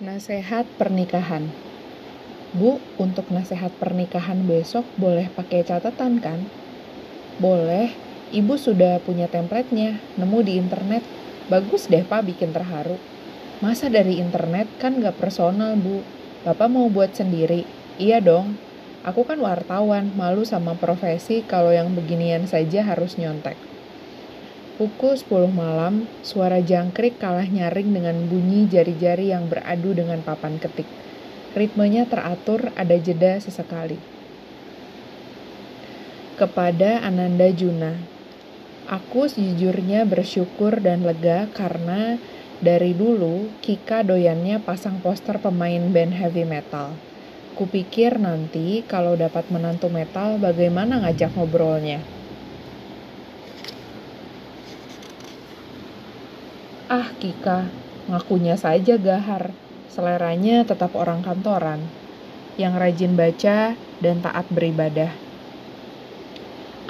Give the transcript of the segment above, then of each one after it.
Nasehat pernikahan. Bu, untuk nasehat pernikahan besok boleh pakai catatan kan? Boleh. Ibu sudah punya templatenya, nemu di internet. Bagus deh pak bikin terharu. Masa dari internet kan gak personal bu. Bapak mau buat sendiri? Iya dong. Aku kan wartawan, malu sama profesi kalau yang beginian saja harus nyontek. Pukul 10 malam, suara jangkrik kalah nyaring dengan bunyi jari-jari yang beradu dengan papan ketik. Ritmenya teratur, ada jeda sesekali. Kepada Ananda Juna, aku sejujurnya bersyukur dan lega karena dari dulu Kika doyannya pasang poster pemain band heavy metal. Kupikir nanti kalau dapat menantu metal bagaimana ngajak ngobrolnya. Ah, Kika, ngakunya saja gahar. Seleranya tetap orang kantoran, yang rajin baca dan taat beribadah.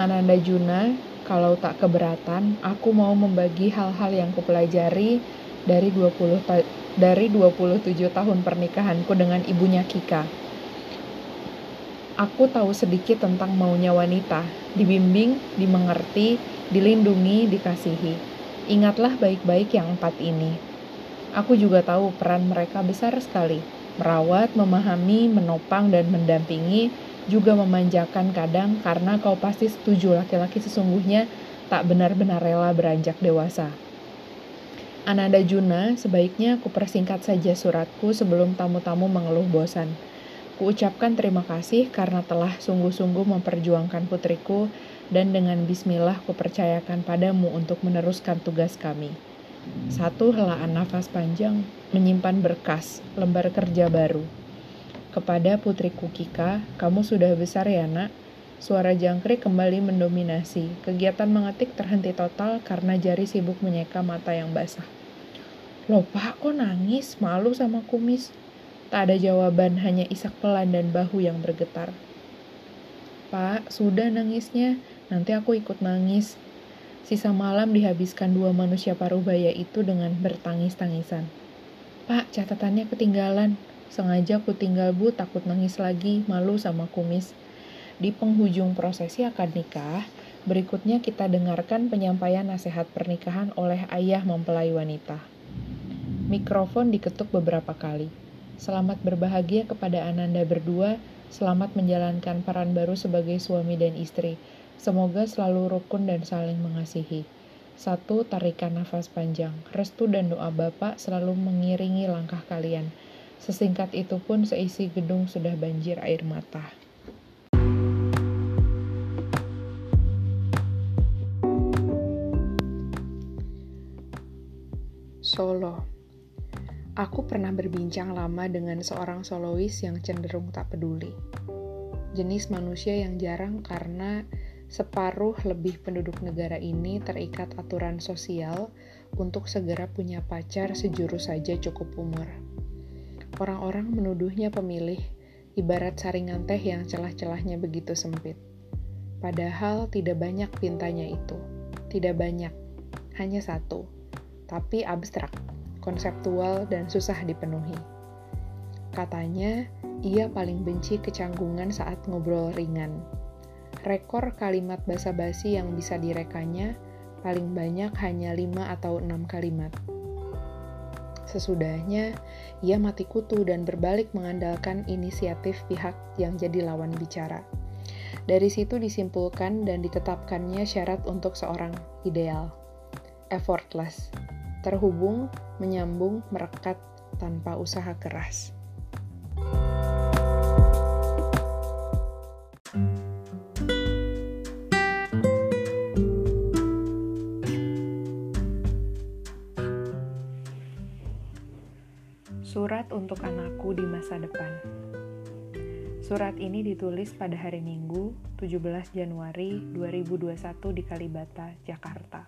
Ananda Juna, kalau tak keberatan, aku mau membagi hal-hal yang kupelajari dari 20 dari 27 tahun pernikahanku dengan ibunya Kika. Aku tahu sedikit tentang maunya wanita, dibimbing, dimengerti, dilindungi, dikasihi. Ingatlah baik-baik yang empat ini. Aku juga tahu peran mereka besar sekali. Merawat, memahami, menopang, dan mendampingi, juga memanjakan kadang karena kau pasti setuju laki-laki sesungguhnya tak benar-benar rela beranjak dewasa. Ananda Juna, sebaiknya aku persingkat saja suratku sebelum tamu-tamu mengeluh bosan. Kuucapkan terima kasih karena telah sungguh-sungguh memperjuangkan putriku dan dengan bismillah kupercayakan padamu untuk meneruskan tugas kami. Satu helaan nafas panjang, menyimpan berkas, lembar kerja baru. Kepada putriku Kika, kamu sudah besar ya nak? Suara jangkrik kembali mendominasi. Kegiatan mengetik terhenti total karena jari sibuk menyeka mata yang basah. Loh pak, kok nangis? Malu sama kumis? Tak ada jawaban, hanya isak pelan dan bahu yang bergetar. Pak, sudah nangisnya. Nanti aku ikut nangis. Sisa malam dihabiskan dua manusia parubaya itu dengan bertangis-tangisan. Pak, catatannya ketinggalan. Sengaja aku tinggal bu, takut nangis lagi, malu sama kumis. Di penghujung prosesi akad nikah, berikutnya kita dengarkan penyampaian nasihat pernikahan oleh ayah mempelai wanita. Mikrofon diketuk beberapa kali. Selamat berbahagia kepada Ananda berdua, selamat menjalankan peran baru sebagai suami dan istri. Semoga selalu rukun dan saling mengasihi. Satu, tarikan nafas panjang. Restu dan doa Bapak selalu mengiringi langkah kalian. Sesingkat itu pun seisi gedung sudah banjir air mata. Solo Aku pernah berbincang lama dengan seorang solois yang cenderung tak peduli. Jenis manusia yang jarang karena separuh lebih penduduk negara ini terikat aturan sosial untuk segera punya pacar sejuru saja cukup umur. Orang-orang menuduhnya pemilih, ibarat saringan teh yang celah-celahnya begitu sempit. Padahal tidak banyak pintanya itu. Tidak banyak, hanya satu. Tapi abstrak, konseptual, dan susah dipenuhi. Katanya, ia paling benci kecanggungan saat ngobrol ringan rekor kalimat basa-basi yang bisa direkanya paling banyak hanya 5 atau 6 kalimat. Sesudahnya, ia mati kutu dan berbalik mengandalkan inisiatif pihak yang jadi lawan bicara. Dari situ disimpulkan dan ditetapkannya syarat untuk seorang ideal. Effortless, terhubung, menyambung, merekat tanpa usaha keras. Surat untuk anakku di masa depan. Surat ini ditulis pada hari Minggu, 17 Januari 2021 di Kalibata, Jakarta.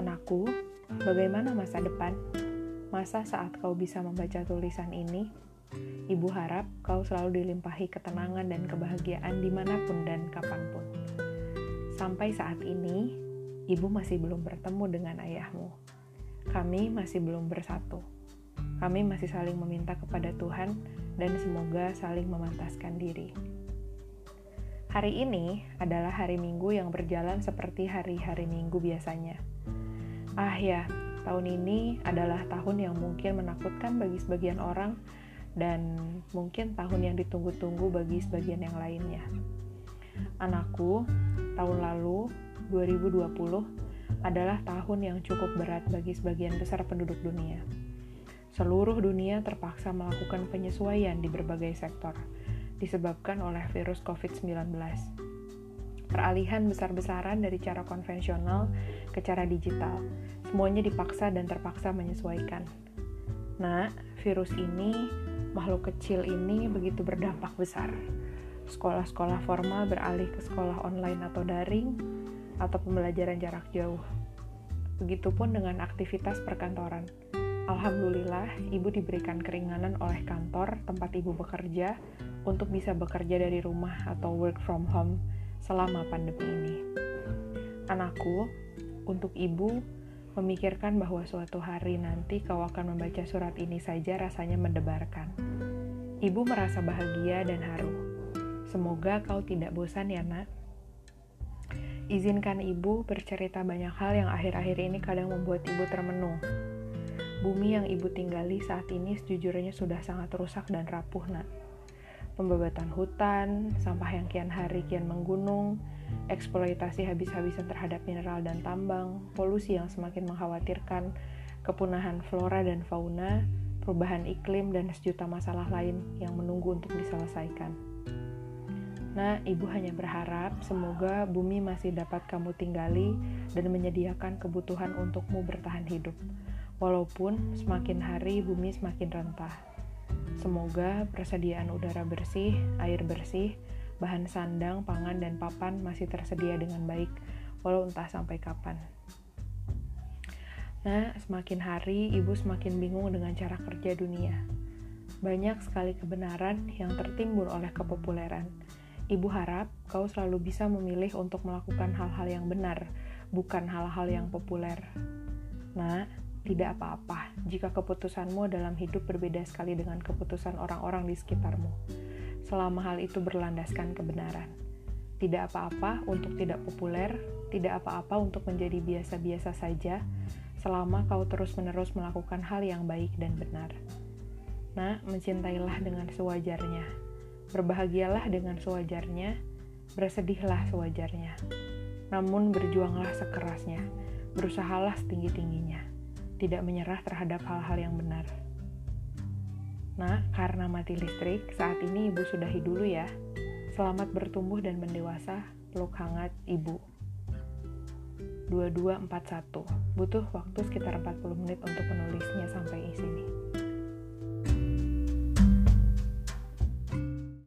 Anakku, bagaimana masa depan? Masa saat kau bisa membaca tulisan ini? Ibu harap kau selalu dilimpahi ketenangan dan kebahagiaan di mana pun dan kapan pun. Sampai saat ini, ibu masih belum bertemu dengan ayahmu. Kami masih belum bersatu Kami masih saling meminta kepada Tuhan dan semoga saling memantaskan diri. Hari ini adalah hari Minggu yang berjalan seperti hari-hari Minggu biasanya. Ah ya, tahun ini adalah tahun yang mungkin menakutkan bagi sebagian orang dan mungkin tahun yang ditunggu-tunggu bagi sebagian yang lainnya. Anakku, tahun lalu 2020 adalah tahun yang cukup berat bagi sebagian besar penduduk dunia seluruh dunia terpaksa melakukan penyesuaian di berbagai sektor, disebabkan oleh virus COVID-19. Peralihan besar-besaran dari cara konvensional ke cara digital, semuanya dipaksa dan terpaksa menyesuaikan. Nah, virus ini, makhluk kecil ini begitu berdampak besar. Sekolah-sekolah formal beralih ke sekolah online atau daring, atau pembelajaran jarak jauh. Begitupun dengan aktivitas perkantoran Alhamdulillah, ibu diberikan keringanan oleh kantor tempat ibu bekerja untuk bisa bekerja dari rumah atau work from home selama pandemi ini. Anakku, untuk ibu, memikirkan bahwa suatu hari nanti kau akan membaca surat ini saja rasanya mendebarkan. Ibu merasa bahagia dan haru. Semoga kau tidak bosan ya nak. Izinkan ibu bercerita banyak hal yang akhir-akhir ini kadang membuat ibu termenung Bumi yang ibu tinggali saat ini sejujurnya sudah sangat rusak dan rapuh, nak. Pembabatan hutan, sampah yang kian hari kian menggunung, eksploitasi habis-habisan terhadap mineral dan tambang, polusi yang semakin mengkhawatirkan, kepunahan flora dan fauna, perubahan iklim, dan sejuta masalah lain yang menunggu untuk diselesaikan. Nah, ibu hanya berharap semoga bumi masih dapat kamu tinggali dan menyediakan kebutuhan untukmu bertahan hidup Walaupun semakin hari bumi semakin rentah. Semoga persediaan udara bersih, air bersih, bahan sandang, pangan, dan papan masih tersedia dengan baik, walau entah sampai kapan. Nah, semakin hari ibu semakin bingung dengan cara kerja dunia. Banyak sekali kebenaran yang tertimbun oleh kepopuleran. Ibu harap kau selalu bisa memilih untuk melakukan hal-hal yang benar, bukan hal-hal yang populer. Nah, tidak apa-apa jika keputusanmu dalam hidup berbeda sekali dengan keputusan orang-orang di sekitarmu, selama hal itu berlandaskan kebenaran. Tidak apa-apa untuk tidak populer, tidak apa-apa untuk menjadi biasa-biasa saja, selama kau terus-menerus melakukan hal yang baik dan benar. Nah, mencintailah dengan sewajarnya, berbahagialah dengan sewajarnya, bersedihlah sewajarnya. Namun berjuanglah sekerasnya, berusahalah setinggi-tingginya tidak menyerah terhadap hal-hal yang benar. Nah, karena mati listrik, saat ini ibu sudahi dulu ya. Selamat bertumbuh dan mendewasa, peluk hangat ibu. 2241. Butuh waktu sekitar 40 menit untuk menulis.